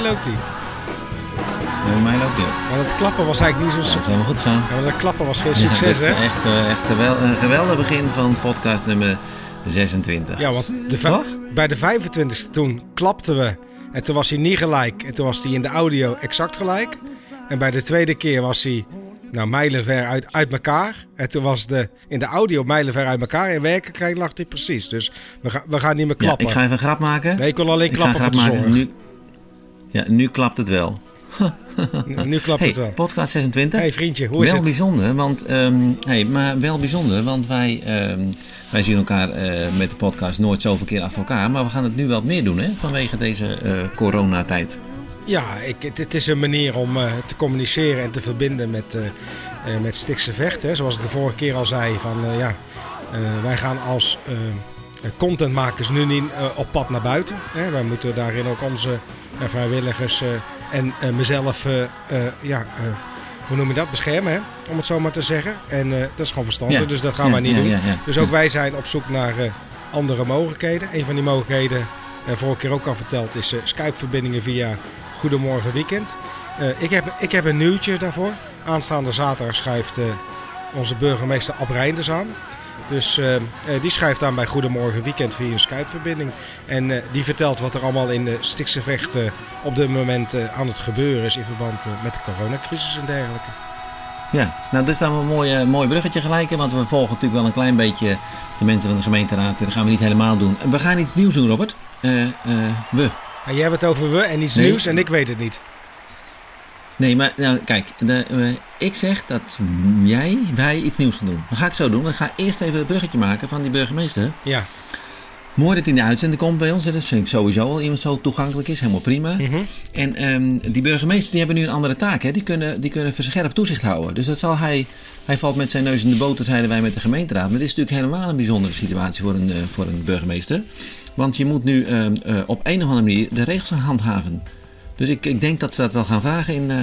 mij loopt die. Bij mij loopt die ook. Maar dat klappen was eigenlijk niet zo... Dat is helemaal goed gaan. Ja, maar dat klappen was geen Ja, succes, hè? is Echt, eh, echt gewel- een geweldig begin van podcast nummer 26. Ja, want de bij de 25e toen klapten we. En toen was hij niet gelijk. En toen was hij in de audio exact gelijk. En bij de tweede keer was hij nou, mijlenver uit, uit elkaar. En toen was de, in de audio mijlenver uit elkaar. In werkelijkheid lag hij precies. Dus we, gaan we gaan niet meer Ja, klappen. ik ga even een grap maken. Nee, ik wil alleen ik ga klappen voor de zorg. Nu, ja, nu klapt het wel. Nu, klapt Hey, het wel. podcast 26. hey, vriendje, hoe is wel het? bijzonder, want ehm, hey, maar wel bijzonder, want wij, ehm, wij zien elkaar eh, met de podcast nooit zoveel keer achter elkaar, maar we gaan het nu wel meer doen, hè, vanwege deze eh, coronatijd. Ja, ik, het, het is een manier om eh, te communiceren en te verbinden met, met Stikse Vecht. Hè. Zoals ik de vorige keer al zei, van, ja, wij gaan als contentmakers nu niet eh, op pad naar buiten. Hè. Wij moeten daarin ook onze eh, vrijwilligers eh, en eh, mezelf, eh, eh, ja, eh, hoe noem je dat, beschermen, hè? om het zo maar te zeggen. En eh, dat is gewoon verstandig, Ja. dus dat gaan Ja, wij niet ja, doen. Dus ook wij zijn op zoek naar eh, andere mogelijkheden. Een van die mogelijkheden, eh, vorige keer ook al verteld, is eh, Skype-verbindingen via Goedemorgen Weekend. Eh, ik, heb, ik heb een nieuwtje daarvoor. Aanstaande zaterdag schrijft eh, onze burgemeester Ab Reinders aan. Dus eh, eh, die schrijft aan bij Goedemorgen Weekend via een Skype-verbinding. En eh, die vertelt wat er allemaal in de Stikse Vecht eh, op dit moment aan het gebeuren is in verband met de coronacrisis en dergelijke. Ja, nou dit is dan een mooi, mooi bruggetje gelijk, want we volgen natuurlijk wel een klein beetje de mensen van de gemeenteraad. Dat gaan we niet helemaal doen. We gaan iets nieuws doen, Robert. We. Jij hebt het over we en iets Nee. nieuws en ik weet het niet. Nee, maar nou, kijk, de, eh, ik zeg dat jij, wij iets nieuws gaan doen. Dat ga ik zo doen. Ik ga eerst even het bruggetje maken van die burgemeester. Ja. Mooi dat hij in de uitzending komt bij ons. Dat vind ik sowieso al iemand zo toegankelijk is. Helemaal prima. Mhm. En ehm, die burgemeesters die hebben nu een andere taak. Hè. Die, kunnen, die kunnen verscherpt toezicht houden. Dus dat zal hij... Hij valt met zijn neus in de boter, zeiden wij met de gemeenteraad. Maar dit is natuurlijk helemaal een bijzondere situatie voor een, eh, voor een burgemeester. Want je moet nu ehm, eh, op een of andere manier de regels gaan handhaven. Dus ik, ik denk dat ze dat wel gaan vragen in, eh,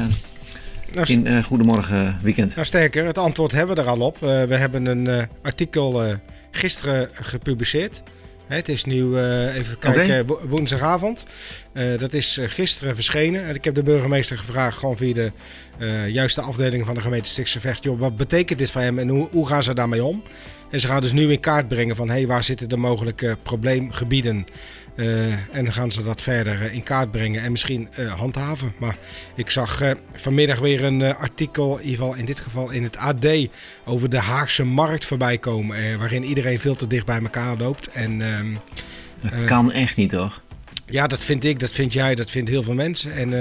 Nou, in eh, Goedemorgen Weekend. Nou, sterker, het antwoord hebben we er al op. Eh, we hebben een artikel gisteren gepubliceerd. Hè, het is nu, even kijken, wo- woensdagavond. Dat is gisteren verschenen. En ik heb de burgemeester gevraagd, gewoon via de juiste afdeling van de gemeente Stichtse Vecht. Joh, wat betekent dit voor hem en hoe, hoe gaan ze daarmee om? En ze gaan dus nu in kaart brengen van hey, waar zitten de mogelijke probleemgebieden. Eh, en dan gaan ze dat verder eh, in kaart brengen en misschien eh, handhaven. Maar ik zag vanmiddag weer een artikel, in, ieder geval, in dit geval in het AD, over de Haagse markt voorbij komen. waarin iedereen veel te dicht bij elkaar loopt. En ehm, Dat kan echt niet, toch? Ja, dat vind ik, dat vind jij, dat vindt heel veel mensen. En eh,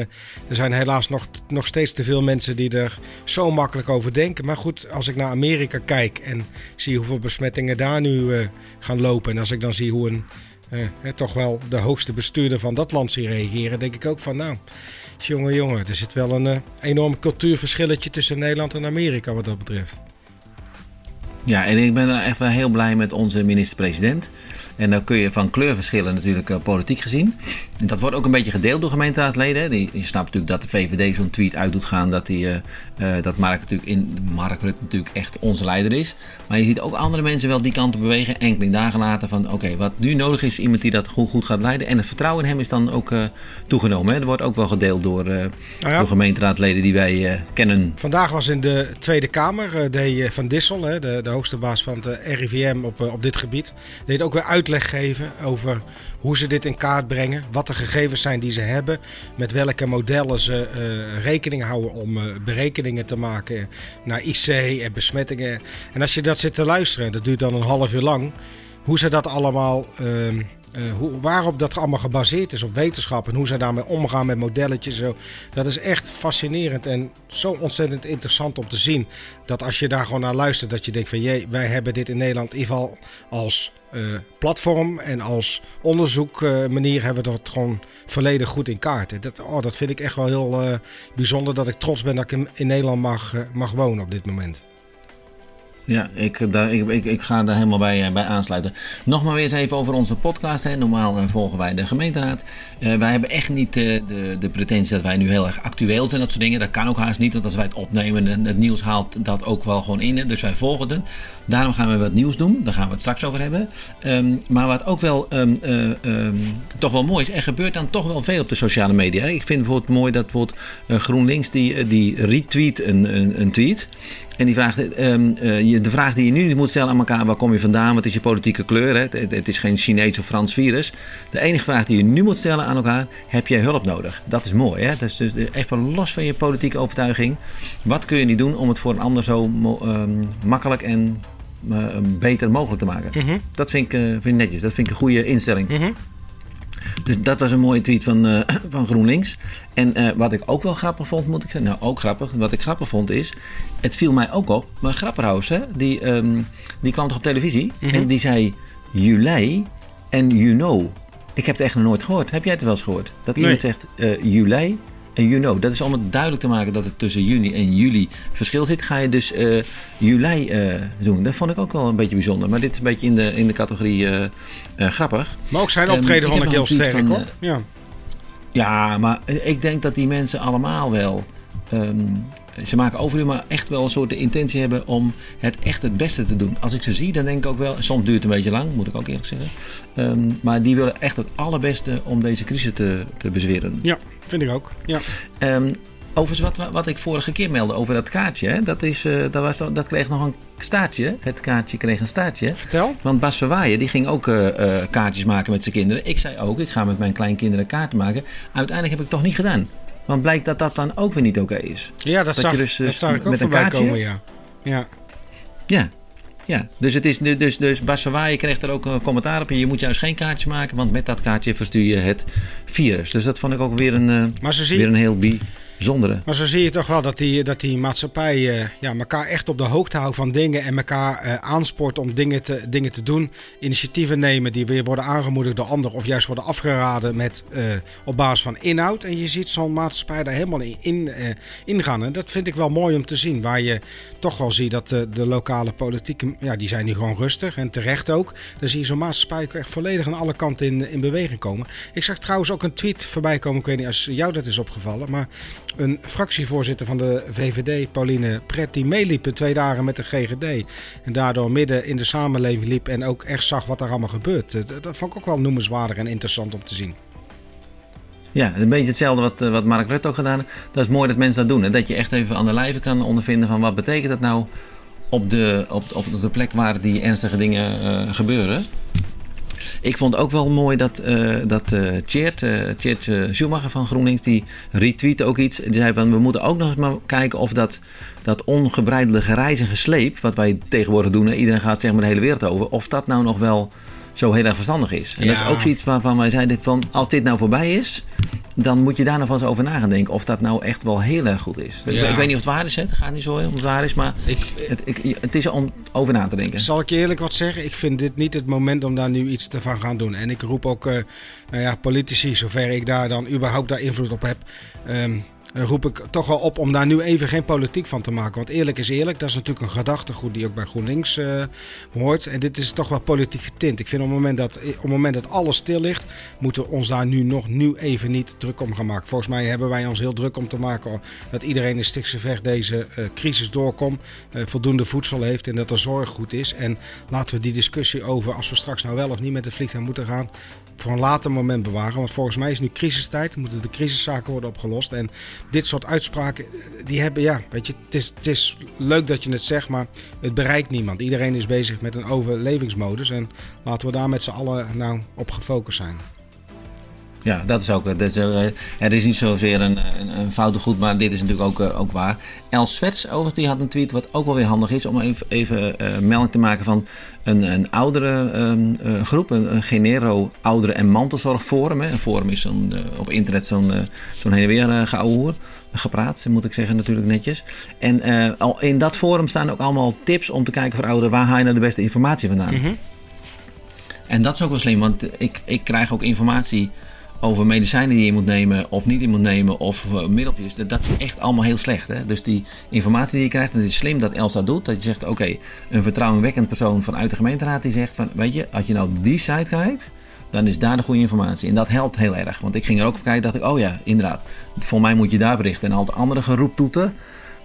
er zijn helaas nog, nog steeds te veel mensen die er zo makkelijk over denken. Maar goed, als ik naar Amerika kijk en zie hoeveel besmettingen daar nu eh, gaan lopen. En als ik dan zie hoe een, eh, toch wel de hoogste bestuurder van dat land zie reageren, denk ik ook van nou, jongen, jongen, er zit wel een enorm cultuurverschilletje tussen Nederland en Amerika wat dat betreft. Ja, en ik ben echt wel heel blij met onze minister-president. En dan kun je van kleur verschillen natuurlijk eh, politiek gezien. En dat wordt ook een beetje gedeeld door gemeenteraadsleden. Die, die snapt natuurlijk dat de VVD zo'n tweet uit doet gaan dat, die, eh, eh, dat Mark, natuurlijk in, Mark Rutte natuurlijk echt onze leider is. Maar je ziet ook andere mensen wel die kant op bewegen. Enkele dagen later van oké, wat nu nodig is, is iemand die dat goed, goed gaat leiden. En het vertrouwen in hem is dan ook toegenomen. Hè. Dat wordt ook wel gedeeld door, Nou ja, door gemeenteraadsleden die wij kennen. Vandaag was in de Tweede Kamer, eh, Van Dissel, hè, de, de hoogste baas van het RIVM op, eh, op dit gebied, deed ook weer uitleg geven over hoe ze dit in kaart brengen, wat de gegevens zijn die ze hebben, met welke modellen ze eh, rekening houden om eh, berekeningen te maken naar IC en besmettingen. En als je dat zit te luisteren, dat duurt dan een half uur lang, hoe ze dat allemaal, ehm, eh, hoe, waarop dat allemaal gebaseerd is op wetenschap en hoe ze daarmee omgaan met modelletjes. Zo. Dat is echt fascinerend en zo ontzettend interessant om te zien. Dat als je daar gewoon naar luistert, dat je denkt van jee, wij hebben dit in Nederland in ieder geval als eh, platform en als onderzoekmanier hebben we dat gewoon volledig goed in kaart. Dat, oh, dat vind ik echt wel heel eh, bijzonder dat ik trots ben dat ik in, in Nederland mag, eh, mag wonen op dit moment. Ja, ik, daar, ik, ik, ga daar helemaal bij, eh, bij aansluiten. Nog maar weer eens even over onze podcast. Hè. Normaal eh, volgen wij de gemeenteraad. Uh, wij hebben echt niet de, de pretentie dat wij nu heel erg actueel zijn. Dat soort dingen. Dat kan ook haast niet. Want als wij het opnemen en het nieuws haalt dat ook wel gewoon in. Hè. Dus wij volgen het. Daarom gaan we wat nieuws doen. Daar gaan we het straks over hebben. Um, maar wat ook wel uh, um, toch wel mooi is. Er gebeurt dan toch wel veel op de sociale media. Ik vind bijvoorbeeld mooi dat bijvoorbeeld GroenLinks die, die retweet een, een, een tweet. En die vraagt, um, uh, de vraag die je nu moet stellen aan elkaar, waar kom je vandaan, wat is je politieke kleur? Hè? Het, het, is geen Chinees of Frans virus. De enige vraag die je nu moet stellen aan elkaar, heb jij hulp nodig? Dat is mooi, hè? Dat is dus even los van je politieke overtuiging. Wat kun je niet doen om het voor een ander zo um, makkelijk en uh, beter mogelijk te maken? Mm -hmm. Dat vind ik, uh, vind ik netjes, dat vind ik een goede instelling. Mm -hmm. Dus dat was een mooie tweet van, uh, van GroenLinks. En uh, wat ik ook wel grappig vond, moet ik zeggen. Nou, ook grappig. Wat ik grappig vond is. Het viel mij ook op. Maar Grapperhaus, hè, die, um, die kwam toch op televisie. Mm -hmm. En die zei. Juli en you know. Ik heb het echt nog nooit gehoord. Heb jij het wel eens gehoord? Dat nee. iemand zegt uh, juli en you know. Dat is om het duidelijk te maken dat het tussen juni en juli verschil zit. Ga je dus uh, juli uh, doen. Dat vond ik ook wel een beetje bijzonder. Maar dit is een beetje in de, in de categorie uh, grappig. Maar ook zijn optreden um, vond ik heel sterk van, hoor. Ja. ja, maar ik denk dat die mensen allemaal wel... Um, ze maken overuur, maar echt wel een soort de intentie hebben om het echt het beste te doen. Als ik ze zie, dan denk ik ook wel, soms duurt het een beetje lang, moet ik ook eerlijk zeggen. Um, maar die willen echt het allerbeste om deze crisis te, te bezweren. Ja, vind ik ook. Ja. Um, overigens, wat, wat ik vorige keer meldde over dat kaartje, hè, dat, is, uh, dat, was, dat kreeg nog een staartje. Het kaartje kreeg een staartje. Vertel. Want Bas Verwaaien, die ging ook uh, uh, kaartjes maken met zijn kinderen. Ik zei ook, ik ga met mijn kleinkinderen kaarten maken. Uiteindelijk heb ik het toch niet gedaan. Want blijkt dat dat dan ook weer niet oké okay is. Ja, dat, dat zag, je dus, dat zag ik ook met een kaartje. Komen, ja. Ja. ja. Ja, dus, het is, dus, dus kreeg er ook een commentaar op. En je moet juist geen kaartje maken, want met dat kaartje verstuur je het virus. Dus dat vond ik ook weer een, maar ze weer een heel Maar zo zie je toch wel dat die, dat die maatschappij uh, ja, elkaar echt op de hoogte houdt van dingen. En elkaar uh, aanspoort om dingen te, dingen te doen. Initiatieven nemen die weer worden aangemoedigd door anderen. Of juist worden afgeraden met, uh, op basis van inhoud. En je ziet zo'n maatschappij daar helemaal in, in ingaan. En dat vind ik wel mooi om te zien. Waar je toch wel ziet dat de, de lokale politiek, ja, die zijn nu gewoon rustig. En terecht ook. Dan zie je zo'n maatschappij echt volledig aan alle kanten in, in beweging komen. Ik zag trouwens ook een tweet voorbij komen. Ik weet niet als jou dat is opgevallen. Maar een fractievoorzitter van de VVD, Pauline Pret, die meeliep twee dagen met de GGD. En daardoor midden in de samenleving liep en ook echt zag wat er allemaal gebeurt. Dat vond ik ook wel noemenswaardig en interessant om te zien. Ja, een beetje hetzelfde wat, wat Mark Rutte ook gedaan heeft. Dat is mooi dat mensen dat doen. Dat je echt even aan de lijve kan ondervinden van wat betekent dat nou op de, op, op de plek waar die ernstige dingen uh, gebeuren. Ik vond ook wel mooi dat, uh, dat uh, Tjeerd, uh, van GroenLinks, die retweette ook iets. Die zei van, we moeten ook nog eens maar kijken of dat, dat ongebreidelde gereis en gesleep, wat wij tegenwoordig doen, iedereen gaat zeg maar de hele wereld over, of dat nou nog wel zo heel erg verstandig is. En ja. dat is ook zoiets waarvan wij zeiden van, als dit nou voorbij is, dan moet je daar nog eens over na gaan denken of dat nou echt wel heel erg goed is. Ja. Ik, weet niet of het waar is, hè? het gaat niet zo heel het waar is, maar ik, het, ik, het, is om over na te denken. Zal ik je eerlijk wat zeggen? Ik vind dit niet het moment om daar nu iets te van gaan doen. En ik roep ook uh, nou ja, politici, zover ik daar dan überhaupt daar invloed op heb. Um, roep ik toch wel op om daar nu even geen politiek van te maken. Want eerlijk is eerlijk, dat is natuurlijk een gedachtegoed die ook bij GroenLinks uh, hoort. En dit is toch wel politiek getint. Ik vind op het moment dat, op het moment dat alles stil ligt, moeten we ons daar nu nog nu even niet druk om gaan maken. Volgens mij hebben wij ons heel druk om te maken dat iedereen in stikse vecht deze uh, crisis doorkomt, voldoende voedsel heeft en dat er zorg goed is. En laten we die discussie over als we straks nou wel of niet met de vliegtuig moeten gaan, voor een later moment bewaren. Want volgens mij is nu crisistijd, moeten de crisiszaken worden opgelost. En dit soort uitspraken, die hebben, ja, weet je, het is, het is leuk dat je het zegt, maar het bereikt niemand. Iedereen is bezig met een overlevingsmodus en laten we daar met z'n allen nou op gefocust zijn. Ja, dat is ook. Dat is, uh, er is niet zozeer een, een, een foute goed, maar dit is natuurlijk ook, ook waar. Els Svets, overigens, die had een tweet wat ook wel weer handig is om even, even uh, melding te maken van een, een oudere um, groep, een, een, Genero Ouderen- en Mantelzorgforum. Hè. Een forum is zo'n, op internet zo'n zo'n heen en weer uh, geouwehoer. Gepraat, moet ik zeggen, natuurlijk netjes. En al in dat forum staan ook allemaal tips om te kijken voor ouderen waar haal je nou de beste informatie vandaan. -hmm. En dat is ook wel slim, want ik, ik krijg ook informatie over medicijnen die je moet nemen of niet in moet nemen of uh, middeltjes, dat, is echt allemaal heel slecht. Hè? Dus die informatie die je krijgt, het is slim dat Elsa doet. Dat je zegt, oké, een vertrouwenwekkend persoon vanuit de gemeenteraad die zegt van, weet je, als je nou die site kijkt, dan is daar de goede informatie. En dat helpt heel erg. Want ik ging er ook op kijken dacht ik, oh ja, inderdaad. Voor mij moet je daar berichten. En al het andere geroeptoeter,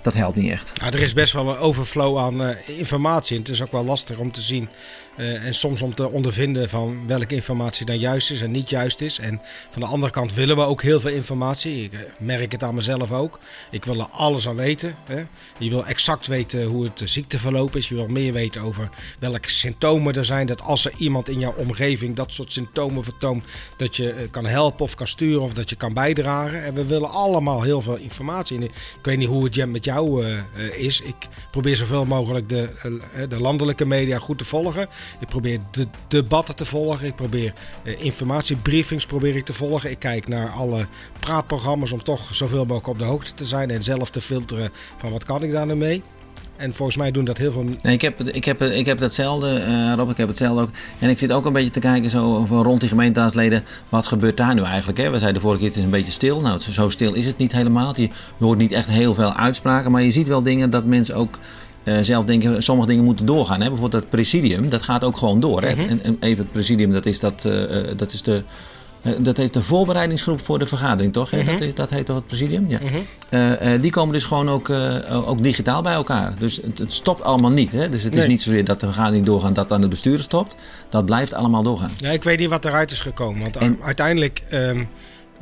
dat helpt niet echt. Ja, er is best wel een overflow aan uh, informatie. En het is ook wel lastig om te zien uh, en soms om te ondervinden van welke informatie dan juist is en niet juist is. En van de andere kant willen we ook heel veel informatie. Ik uh, merk het aan mezelf ook. Ik wil er alles aan weten. Hè. Je wil exact weten hoe het ziekteverloop is. Je wil meer weten over welke symptomen er zijn. Dat als er iemand in jouw omgeving dat soort symptomen vertoont, dat je kan helpen of kan sturen of dat je kan bijdragen. En we willen allemaal heel veel informatie. Ik weet niet hoe het met jou uh, is. Ik probeer zoveel mogelijk de, de landelijke media goed te volgen. Ik probeer de debatten te volgen. Ik probeer informatiebriefings probeer ik te volgen. Ik kijk naar alle praatprogramma's om toch zoveel mogelijk op de hoogte te zijn. En zelf te filteren van wat kan ik daar nu mee. En volgens mij doen dat heel veel. Nee, ik, heb, ik, heb, ik heb datzelfde, uh, Rob. Ik heb hetzelfde ook. En ik zit ook een beetje te kijken zo van rond die gemeenteraadsleden. Wat gebeurt daar nu eigenlijk? Hè? We zeiden de vorige keer: het is een beetje stil. Nou, zo stil is het niet helemaal. Je hoort niet echt heel veel uitspraken. Maar je ziet wel dingen dat mensen ook uh, zelf denken, sommige dingen moeten doorgaan. Hè? Bijvoorbeeld het presidium, dat gaat ook gewoon door. Hè? Mm -hmm. en, en, even het presidium, dat is, dat, uh, dat is de... Uh, dat heet de voorbereidingsgroep voor de vergadering, toch? Mm -hmm. dat, dat heet toch het presidium? Ja. Mm -hmm. die komen dus gewoon ook, ook digitaal bij elkaar. Dus het, het stopt allemaal niet. Hè? Dus het nee. is niet zozeer dat de vergadering doorgaat dat aan de bestuurder stopt. Dat blijft allemaal doorgaan. Ja, ik weet niet wat eruit is gekomen. Want en, uiteindelijk... Um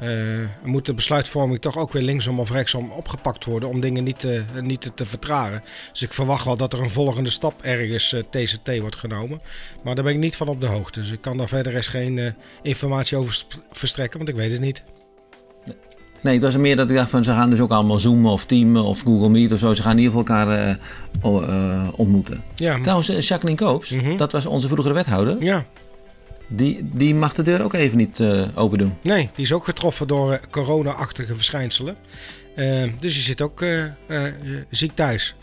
uh, moet de besluitvorming toch ook weer linksom of rechtsom opgepakt worden om dingen niet te, niet te, te vertragen. Dus ik verwacht wel dat er een volgende stap ergens uh, TCT wordt genomen. Maar daar ben ik niet van op de hoogte. Dus ik kan daar verder eens geen uh, informatie over verstrekken, want ik weet het niet. Nee, het was meer dat ik dacht van ze gaan dus ook allemaal zoomen of teamen of Google Meet of zo. Ze gaan in ieder geval elkaar ontmoeten. Ja, Trouwens, Jacqueline Koops, mm -hmm. dat was onze vroegere wethouder. Ja. Die, die mag de deur ook even niet uh, open doen. Nee, die is ook getroffen door uh, corona-achtige verschijnselen. Uh, dus die zit ook ziek thuis.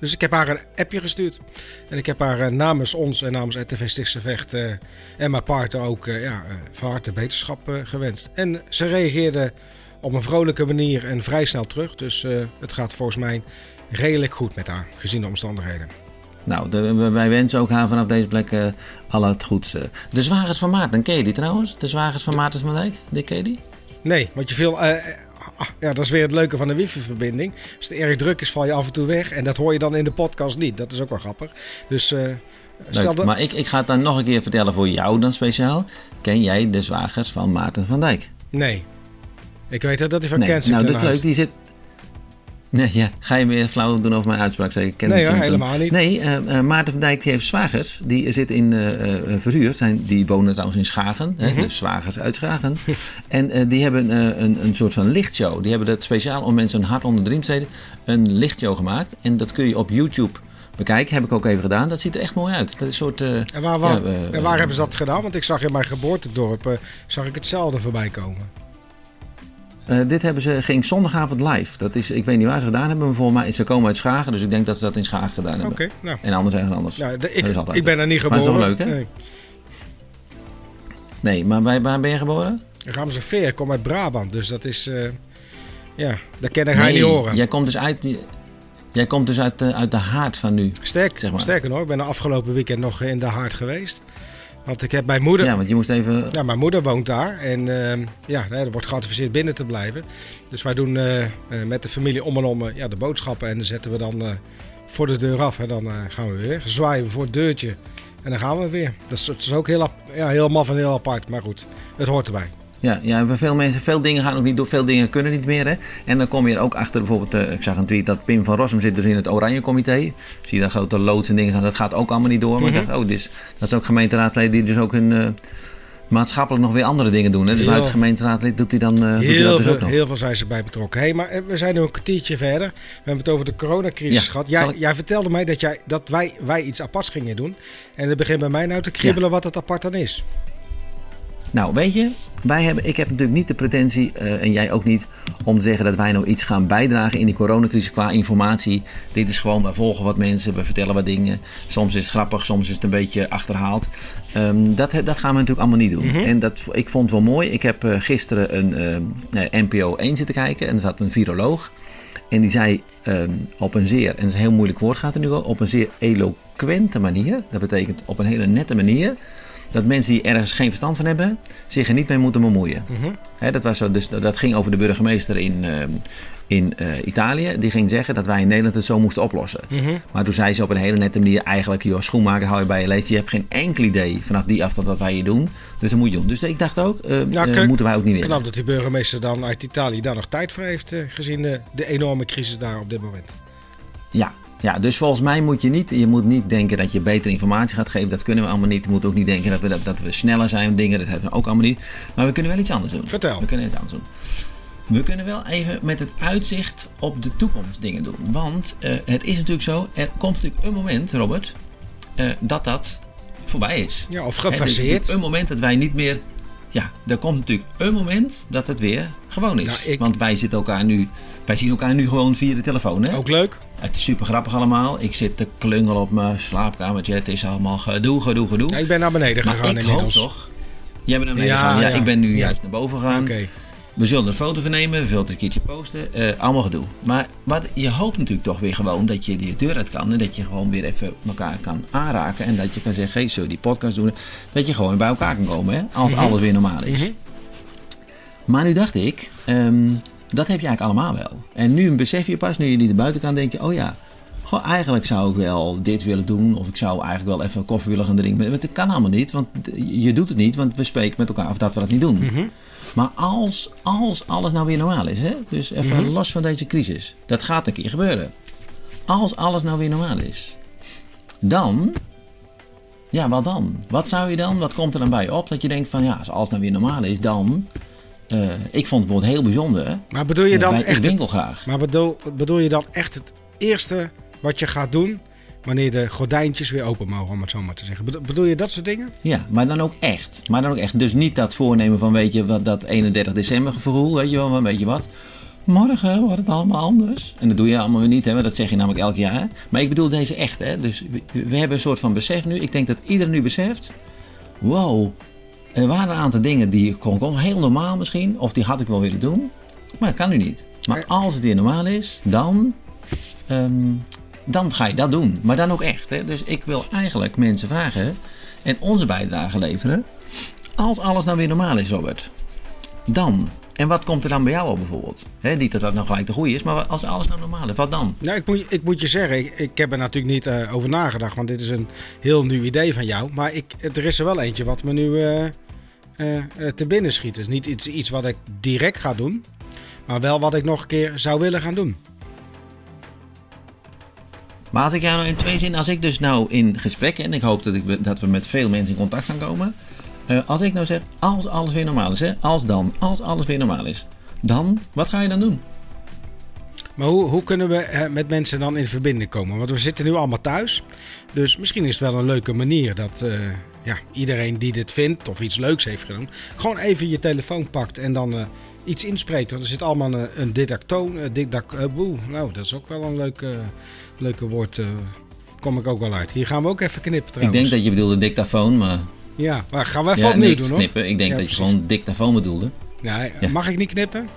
dus ik heb haar een appje gestuurd. En ik heb haar namens ons en namens RTV Stichtse Vecht en mijn partner ook ja, van harte beterschap gewenst. En ze reageerde op een vrolijke manier en vrij snel terug. Dus het gaat volgens mij redelijk goed met haar, gezien de omstandigheden. Nou, de, wij wensen ook haar vanaf deze plek uh, al het goeds. Uh. De zwagers van Maarten, ken je die trouwens? De zwagers van Maarten van Dijk, die ken je die? Nee, want je veel... Uh, ja, dat is weer het leuke van de wifi-verbinding. Als het erg druk is, val je af en toe weg. En dat hoor je dan in de podcast niet. Dat is ook wel grappig. Dus... Leuk, dat... Maar ik, ik ga het dan nog een keer vertellen voor jou dan speciaal. Ken jij de zwagers van Maarten van Dijk? Nee. Ik weet dat hij van nee. Nou, dat is leuk. Die zit, Nee, ja. Ga je meer flauw doen over mijn uitspraak? Zeker. Ken nee, hoor, helemaal niet. Nee, uh, uh, Maarten van Dijk die heeft zwagers. Die zit in uh, verhuur. Zijn, die wonen trouwens in Schagen. Mm -hmm. hè, de zwagers uit Schagen. en die hebben een, een soort van lichtshow. Die hebben dat speciaal om mensen een hart onder de riem te. Een lichtshow gemaakt. En dat kun je op YouTube bekijken. Heb ik ook even gedaan. Dat ziet er echt mooi uit. Dat is een soort... en waar, waar, ja, en waar hebben ze dat gedaan? Want ik zag in mijn geboortedorp zag ik hetzelfde voorbij komen. Uh, dit hebben ze, ging zondagavond live. Dat is, ik weet niet waar ze gedaan hebben, maar volgens mij ze komen uit Schagen. Dus ik denk dat ze dat in Schagen gedaan hebben. Oké, nou. En anders ergens anders. De, ik, ik ben er niet geboren. Maar dat is toch leuk, hè? Nee, nee maar bij, waar ben je geboren? Ramseveen. Ik kom uit Brabant. Dus dat is... Uh, ja, dat ken ik nee, niet horen. Jij komt dus uit... Jij komt dus uit, de, uit de haard van nu. Sterk, zeg maar. Sterker nog, ik ben de afgelopen weekend nog in de haard geweest. Want ik heb mijn moeder. Ja, want je moest even. Ja, mijn moeder woont daar. En uh, ja, er wordt geadviseerd binnen te blijven. Dus wij doen uh, met de familie om en om ja, de boodschappen. En dan zetten we dan uh, voor de deur af. En dan gaan we weer. Zwaaien we voor het deurtje. En dan gaan we weer. Dat is, dat is ook heel, ja, heel maf en heel apart. Maar goed, het hoort erbij. Ja, ja veel, mensen, veel dingen gaan ook niet door, veel dingen kunnen niet meer. Hè? En dan kom je er ook achter, bijvoorbeeld, uh, ik zag een tweet dat Pim van Rossum zit dus in het Oranje Comité. Zie je daar grote loods en dingen staan, dat gaat ook allemaal niet door. Maar mm -hmm. ik dacht, oh, dus, dat is ook gemeenteraadsleden die dus ook hun uh, maatschappelijk nog weer andere dingen doen. Hè? Dus buiten gemeenteraadlid doet hij dan, uh, heel, dat dus veel, ook nog. heel veel zijn ze bij betrokken. Hey, maar we zijn nu een kwartiertje verder. We hebben het over de coronacrisis ja, gehad. Jij, ik... jij, vertelde mij dat, jij, dat wij, wij iets aparts gingen doen. En het begint bij mij nou te kriebelen ja. wat het apart dan is. Nou, weet je, wij hebben, ik heb natuurlijk niet de pretentie, eh, en jij ook niet, om te zeggen dat wij nou iets gaan bijdragen in die coronacrisis qua informatie. Dit is gewoon, we volgen wat mensen, we vertellen wat dingen. Soms is het grappig, soms is het een beetje achterhaald. Ehm, dat, dat gaan we natuurlijk allemaal niet doen. En dat, ik vond het wel mooi. Ik heb uh, gisteren een uh, NPO 1 zitten kijken en er zat een viroloog. En die zei um, op een zeer, en dat is een heel moeilijk woord gaat er nu wel, op een zeer eloquente manier. Dat betekent op een hele nette manier dat mensen die ergens geen verstand van hebben, zich er niet mee moeten bemoeien. Mm dat, was zo, dus, dat ging over de burgemeester in, uh, in uh, Italië. Die ging zeggen dat wij in Nederland het zo moesten oplossen. Mm -hmm. Maar toen zei ze op een hele nette manier eigenlijk, joh, schoenmaker hou je bij je leest. Je hebt geen enkel idee vanaf die afstand wat wij hier doen. Dus dat moet je doen. Dus ik dacht ook, uh, ja, moeten wij ook niet willen. Knap dat die burgemeester dan uit Italië daar nog tijd voor heeft, gezien de, de enorme crisis daar op dit moment. Ja, ja, dus volgens mij moet je niet, je moet niet denken dat je betere informatie gaat geven. Dat kunnen we allemaal niet. Je moet ook niet denken dat we, dat, dat we sneller zijn. Dingen, dat hebben we ook allemaal niet. Maar we kunnen wel iets anders doen. Vertel. We kunnen iets anders doen. We kunnen wel even met het uitzicht op de toekomst dingen doen. Want uh, het is natuurlijk zo, er komt natuurlijk een moment, Robert, uh, dat dat voorbij is. Ja, of gefaseerd. Er is een moment dat wij niet meer ja, er komt natuurlijk een moment dat het weer gewoon is. Nou, ik... Want wij zitten elkaar nu, wij zien elkaar nu gewoon via de telefoon. Hè? Ook leuk. Het is super grappig allemaal. Ik zit te klungelen op mijn slaapkamertje. Het is allemaal gedoe, gedoe, gedoe. Ja, ik ben naar beneden maar gegaan ik hoop toch. Jij bent naar beneden ja, gegaan. Ja, ja, ik ben nu juist naar boven gegaan. Okay. We zullen een foto van nemen, we zullen het een keertje posten. Uh, allemaal gedoe. Maar wat, je hoopt natuurlijk toch weer gewoon dat je die deur uit kan. En dat je gewoon weer even elkaar kan aanraken. En dat je kan zeggen, hey, zullen die podcast doen? Dat je gewoon bij elkaar kan komen, hè? als mm -hmm. alles weer normaal is. Mm -hmm. Maar nu dacht ik, um, dat heb je eigenlijk allemaal wel. En nu besef je pas, nu je die er buiten kan, denk je, oh ja... Goh, eigenlijk zou ik wel dit willen doen. Of ik zou eigenlijk wel even koffie willen gaan drinken. Maar dat kan allemaal niet. Want je doet het niet. Want we spreken met elkaar af dat we dat niet doen. Mm -hmm. Maar als, als alles nou weer normaal is, hè? dus even mm -hmm. los van deze crisis, dat gaat een keer gebeuren. Als alles nou weer normaal is, dan, ja, wat dan? Wat zou je dan, wat komt er dan bij je op dat je denkt van ja, als alles nou weer normaal is, dan. Uh, ik vond het bijvoorbeeld heel bijzonder. Maar bedoel je dan echt. Ik winkel graag. Maar bedoel, bedoel je dan echt het eerste wat je gaat doen wanneer de gordijntjes weer open mogen, om het zo maar te zeggen. Bedoel je dat soort dingen? Ja, maar dan ook echt. Maar dan ook echt. Dus niet dat voornemen van, weet je, wat, dat 31 december gevoel, weet je wel, weet je wat. Morgen wordt het allemaal anders. En dat doe je allemaal weer niet, hè, dat zeg je namelijk elk jaar. Maar ik bedoel deze echt, hè. Dus we, we hebben een soort van besef nu. Ik denk dat iedereen nu beseft, wow, er waren een aantal dingen die kon komen, heel normaal misschien, of die had ik wel willen doen. Maar dat kan nu niet. Maar als het weer normaal is, dan um, dan ga je dat doen. Maar dan ook echt. Hè? Dus ik wil eigenlijk mensen vragen en onze bijdrage leveren. Als alles nou weer normaal is, Robert. Dan. En wat komt er dan bij jou op bijvoorbeeld? He, niet dat dat nou gelijk de goede is, maar als alles nou normaal is, wat dan? Nou, ik moet, ik moet je zeggen, ik, ik heb er natuurlijk niet uh, over nagedacht, want dit is een heel nieuw idee van jou. Maar ik, er is er wel eentje wat me nu uh, te binnen schiet. Dus niet iets, iets wat ik direct ga doen, maar wel wat ik nog een keer zou willen gaan doen. Maar als ik jou nou in twee zinnen, als ik dus nou in gesprek, en ik hoop dat, ik, dat we met veel mensen in contact gaan komen. Uh, als ik nou zeg, als alles weer normaal is, hè, als dan, als alles weer normaal is, dan, wat ga je dan doen? Maar hoe, hoe kunnen we uh, met mensen dan in verbinding komen? Want we zitten nu allemaal thuis. Dus misschien is het wel een leuke manier dat uh, ja, iedereen die dit vindt of iets leuks heeft gedaan, gewoon even je telefoon pakt en dan iets inspreekt. Want er zit allemaal een, een didactoon, een didac, nou, dat is ook wel een leuke leuke woord uh, kom ik ook wel uit. Hier gaan we ook even knippen trouwens. Ik denk dat je bedoelde dictafoon, maar... Ja, maar gaan we even ja, opnieuw doen hoor. knippen. Ik denk ja, dat precies. je gewoon dictafoon bedoelde. Ja, Mag ik niet knippen?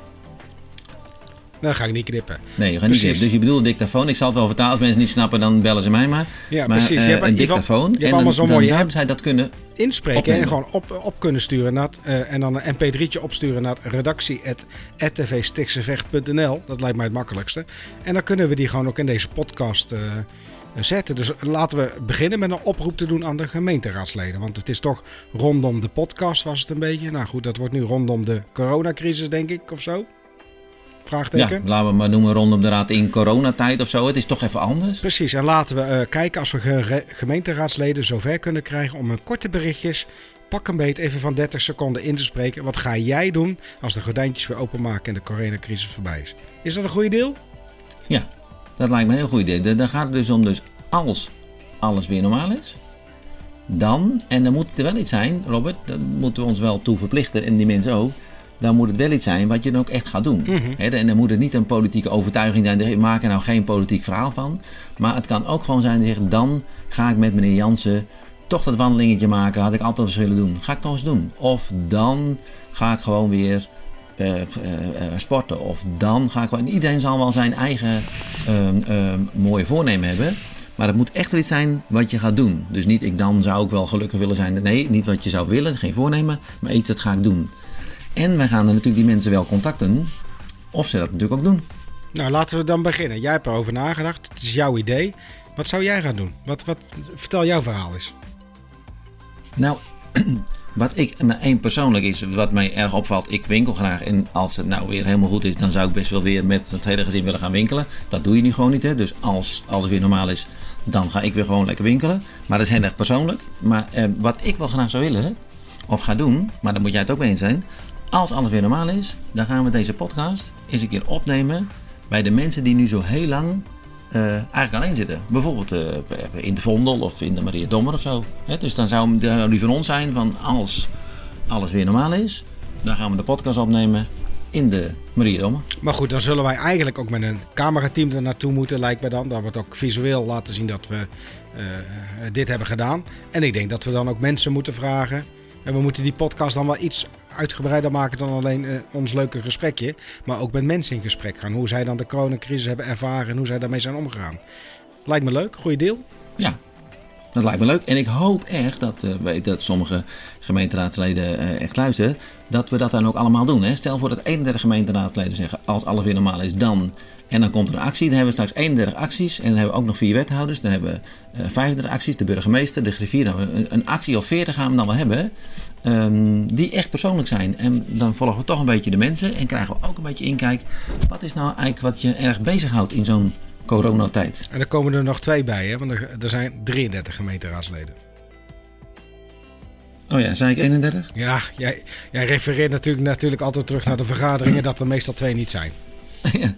Dan ga ik niet knippen. Nee, je gaat niet knippen. Dus je bedoelt dictafoon. Ik zal het wel vertalen. Als mensen niet snappen, dan bellen ze mij maar. Ja, maar, precies. Je uh, hebt, een dictafoon. Je hebt allemaal zo'n mooie app. zij dat kunnen inspreken opnemen. en gewoon op, op kunnen sturen. Naar uh, en dan een mp3'tje opsturen naar redactie.tvstichtsevecht.nl. Dat lijkt mij het makkelijkste. En dan kunnen we die gewoon ook in deze podcast... Uh, zetten. Dus laten we beginnen met een oproep te doen aan de gemeenteraadsleden. Want het is toch rondom de podcast was het een beetje. Nou goed, dat wordt nu rondom de coronacrisis denk ik of zo. Vraagteken. Ja, laten we maar noemen rondom de raad in coronatijd of zo. Het is toch even anders. Precies, en laten we uh, kijken als we ge gemeenteraadsleden zover kunnen krijgen om een korte berichtjes pak een beet even van 30 seconden in te spreken. Wat ga jij doen als de gordijntjes weer openmaken en de coronacrisis voorbij is? Is dat een goede deel? Ja, dat lijkt me een heel goed idee. Dan gaat het dus om, dus als alles weer normaal is, dan, en dan moet er wel iets zijn, Robert, daar moeten we ons wel toe verplichten en die mensen ook. Dan moet het wel iets zijn wat je dan ook echt gaat doen. Hè, en dan moet het niet een politieke overtuiging zijn. Maken er nou geen politiek verhaal van. Maar het kan ook gewoon zijn dat dan ga ik met meneer Jansen toch dat wandelingetje maken. Had ik altijd eens willen doen. Ga ik toch eens doen. Of dan ga ik gewoon weer eh, eh, eh, sporten. Of dan ga ik gewoon. Iedereen zal wel zijn eigen ehm, ehm, mooie voornemen hebben. Maar het moet echt iets zijn wat je gaat doen. Dus niet ik dan zou ik wel gelukkig willen zijn. Nee, niet wat je zou willen, geen voornemen. Maar iets dat ga ik doen. En wij gaan dan natuurlijk die mensen wel contacten. Of ze dat natuurlijk ook doen. Nou, laten we dan beginnen. Jij hebt erover nagedacht. Het is jouw idee. Wat zou jij gaan doen? Wat, wat, vertel jouw verhaal eens. Nou, wat ik, nou, één persoonlijk is, wat mij erg opvalt, ik winkel graag. En als het nou weer helemaal goed is, dan zou ik best wel weer met het hele gezin willen gaan winkelen. Dat doe je nu gewoon niet, hè. Dus als alles weer normaal is, dan ga ik weer gewoon lekker winkelen. Maar dat is heel erg persoonlijk. Maar eh, wat ik wel graag zou willen, of ga doen, maar daar moet jij het ook mee eens zijn. Als alles weer normaal is, dan gaan we deze podcast eens een keer opnemen bij de mensen die nu zo heel lang uh, eigenlijk alleen zitten. Bijvoorbeeld uh, in de Vondel of in de Maria Dommer of zo. Dus dan zou, die van ons zijn van als alles weer normaal is, dan gaan we de podcast opnemen in de Maria Dommer. Maar goed, dan zullen wij eigenlijk ook met een camerateam er naartoe moeten, lijkt mij dan. Dan wordt ook visueel laten zien dat we uh, dit hebben gedaan. En ik denk dat we dan ook mensen moeten vragen en we moeten die podcast dan wel iets uitgebreider maken dan alleen uh, ons leuke gesprekje. Maar ook met mensen in gesprek gaan. Hoe zij dan de coronacrisis hebben ervaren en hoe zij daarmee zijn omgegaan. Lijkt me leuk, goede deel. Ja, dat lijkt me leuk. En ik hoop echt dat, uh, dat sommige gemeenteraadsleden uh, echt luisteren. Dat we dat dan ook allemaal doen. Hè? Stel voor dat 31 gemeenteraadsleden zeggen: als alles weer normaal is, dan. En dan komt er een actie. Dan hebben we straks 31 acties. En dan hebben we ook nog vier wethouders. Dan hebben we uh, 35 acties. De burgemeester, de griffier. Dan een, een, actie of 40 gaan we dan wel hebben. Um, die echt persoonlijk zijn. En dan volgen we toch een beetje de mensen. En krijgen we ook een beetje inkijk. Wat is nou eigenlijk wat je erg bezighoudt in zo'n coronatijd. En er komen er nog twee bij, hè? want er, er zijn 33 gemeenteraadsleden. Oh ja, zei ik 31? Ja, jij, jij refereert natuurlijk, natuurlijk altijd terug naar de vergaderingen dat er meestal twee niet zijn. ja,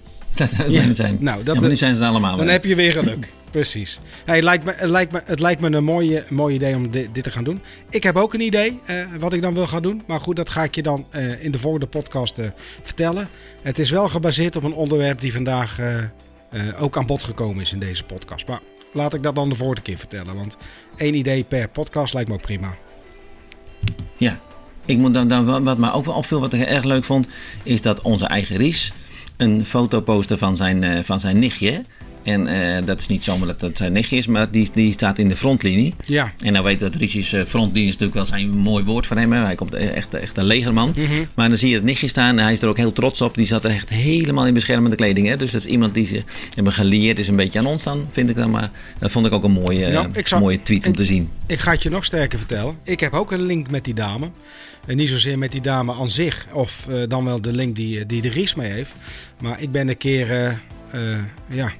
zijn zijn. Nou, dat ja, maar nu zijn ze allemaal. Dan heb je weer geluk. Precies. Hey, het, lijkt me, het, lijkt me, het lijkt me een mooie, mooi idee om dit, dit, te gaan doen. Ik heb ook een idee uh, wat ik dan wil gaan doen. Maar goed, dat ga ik je dan uh, in de volgende podcast uh, vertellen. Het is wel gebaseerd op een onderwerp die vandaag ook aan bod gekomen is in deze podcast. Maar laat ik dat dan de vorige keer vertellen. Want één idee per podcast lijkt me ook prima. Ja, ik moet dan, dan wat mij ook wel opviel, wat ik erg leuk vond, is dat onze eigen Ries een foto postte van zijn, uh, van zijn nichtje. En uh, dat is niet zomaar dat het zijn nichtje is, maar die, die staat in de frontlinie. Ja. En nou weet dat Richie's frontlinie is natuurlijk wel zijn mooi woord voor hem. Hè. Hij komt echt, echt een legerman. Mm -hmm. Maar dan zie je het nichtje staan en hij is er ook heel trots op. Die zat er echt helemaal in beschermende kleding. Hè. Dus dat is iemand die ze hebben geleerd is een beetje aan ons dan, vind ik dan. Maar dat vond ik ook een mooie, ja, zou, mooie tweet ik, om te zien. Ik ga het je nog sterker vertellen. Ik heb ook een link met die dame. En niet zozeer met die dame aan zich, of uh, dan wel de link die, die de Ries mee heeft. Maar ik ben een keer, uh, ja,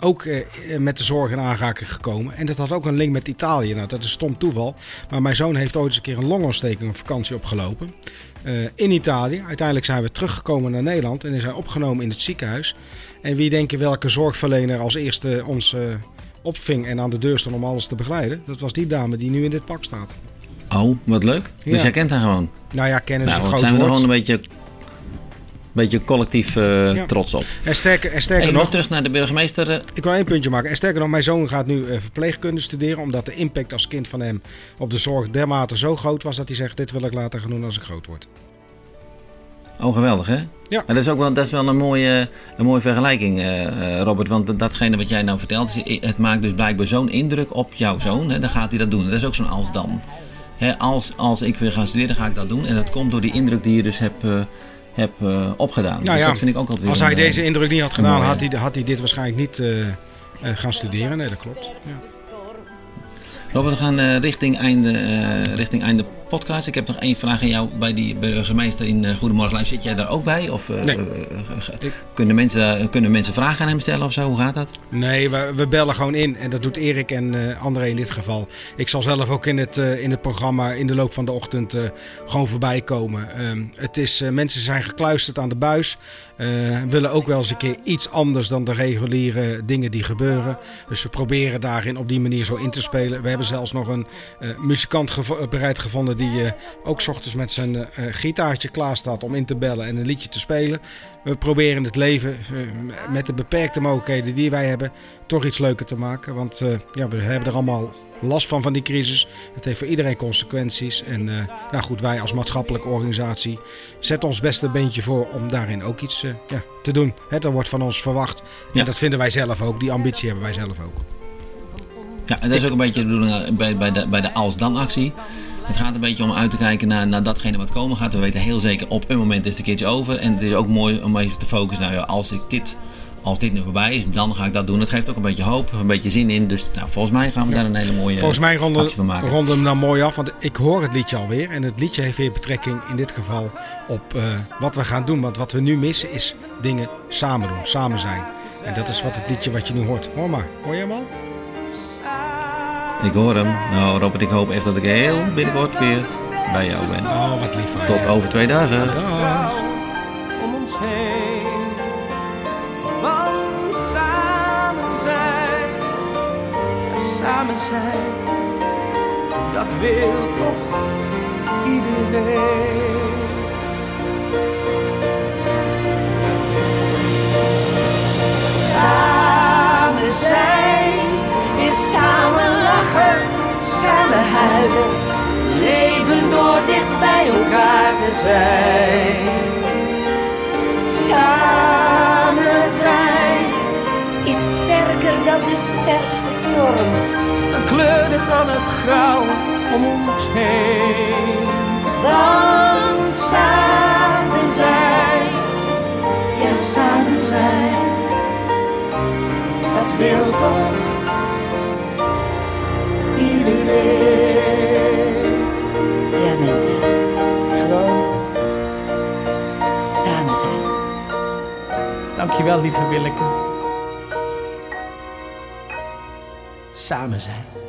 ook uh, met de zorg in aanraking gekomen. En dat had ook een link met Italië. Nou, dat is stom toeval. Maar mijn zoon heeft ooit eens een keer een longontsteking op vakantie opgelopen. Uh, in Italië. Uiteindelijk zijn we teruggekomen naar Nederland en is hij opgenomen in het ziekenhuis. En wie denken welke zorgverlener als eerste ons uh, opving en aan de deur stond om alles te begeleiden? Dat was die dame die nu in dit pak staat. Oh, wat leuk. Ja. Dus jij kent haar gewoon? Nou ja, kennen nou, is een groot zijn we er gewoon een beetje beetje collectief uh, Ja. trots op. En sterker, en sterker nog, nog terug naar de burgemeester. eh, Ik wil één puntje maken. En sterker nog, mijn zoon gaat nu uh, verpleegkunde studeren. Omdat de impact als kind van hem op de zorg dermate zo groot was. Dat hij zegt, dit wil ik later gaan doen als ik groot word. Oh, geweldig hè? Ja. Maar dat is ook wel, dat is wel een, mooie, een mooie vergelijking, uh, Robert. Want datgene wat jij nou vertelt, het maakt dus blijkbaar zo'n indruk op jouw zoon. Hè? Dan gaat hij dat doen. Dat is ook zo'n als dan. Hè, als, als ik weer ga studeren, ga ik dat doen. En dat komt door die indruk die je dus hebt... Uh, heb uh, opgedaan. Nou dus ja, dat vind ik ook altijd Als hij een, deze indruk niet had gedaan, had hij, had hij dit waarschijnlijk niet uh, uh, gaan studeren. Nee, dat klopt. Ja. Robert, we gaan richting, einde, richting einde podcast. Ik heb nog één vraag aan jou bij die burgemeester in uh, Goedemorgen Live. Zit jij daar ook bij? Of nee. kunnen, mensen, kunnen mensen vragen aan hem stellen of zo? Hoe gaat dat? Nee, we, we bellen gewoon in. En dat doet Erik en André in dit geval. Ik zal zelf ook in het, in het programma in de loop van de ochtend gewoon voorbij komen. Um, het is, mensen zijn gekluisterd aan de buis. Uh, willen ook wel eens een keer iets anders dan de reguliere dingen die gebeuren. Dus we proberen daarin op die manier zo in te spelen. We hebben zelfs nog een uh, muzikant gevo bereid gevonden die uh, ook s ochtends met zijn gitaartje klaar staat om in te bellen en een liedje te spelen. We proberen het leven met de beperkte mogelijkheden die wij hebben toch iets leuker te maken. Want ja, we hebben er allemaal last van, van die crisis. Het heeft voor iedereen consequenties. En nou goed, wij als maatschappelijke organisatie zetten ons beste beentje voor om daarin ook iets ja, te doen. Hè, dat wordt van ons verwacht. En dat vinden wij zelf ook. Die ambitie hebben wij zelf ook. Ja, en dat is ook een beetje de bedoeling eh, bij, bij de, bij de als-dan-actie. Het gaat een beetje om uit te kijken naar, naar datgene wat komen gaat. We weten heel zeker op een moment is het een keertje over. En het is ook mooi om even te focussen. Nou ja, als ik dit als dit nu voorbij is, dan ga ik dat doen. Het geeft ook een beetje hoop, een beetje zin in. Dus nou, volgens mij gaan we daar een hele mooie Volgens mij ronden, van maken. ronden we hem nou mooi af, want ik hoor het liedje alweer. En het liedje heeft weer betrekking in dit geval op uh, wat we gaan doen. Want wat we nu missen is dingen samen doen, samen zijn. En dat is wat het liedje wat je nu hoort. Hoor maar, hoor je hem al? Ik hoor hem. Nou Robert, ik hoop echt dat ik heel binnenkort weer bij jou ben. Oh, wat lief. Tot over twee dagen. Dag. Om ons heen. Want samen zijn, samen zijn, dat wil toch iedereen. Lachen, samen huilen, leven door dicht bij elkaar te zijn. Samen zijn is sterker dan de sterkste storm. verkleurde dan het grauw om ons heen. Want samen zijn, ja samen zijn, Dat wil toch ja mensen, gewoon samen zijn. Dankjewel, lieve Willeke. Samen zijn.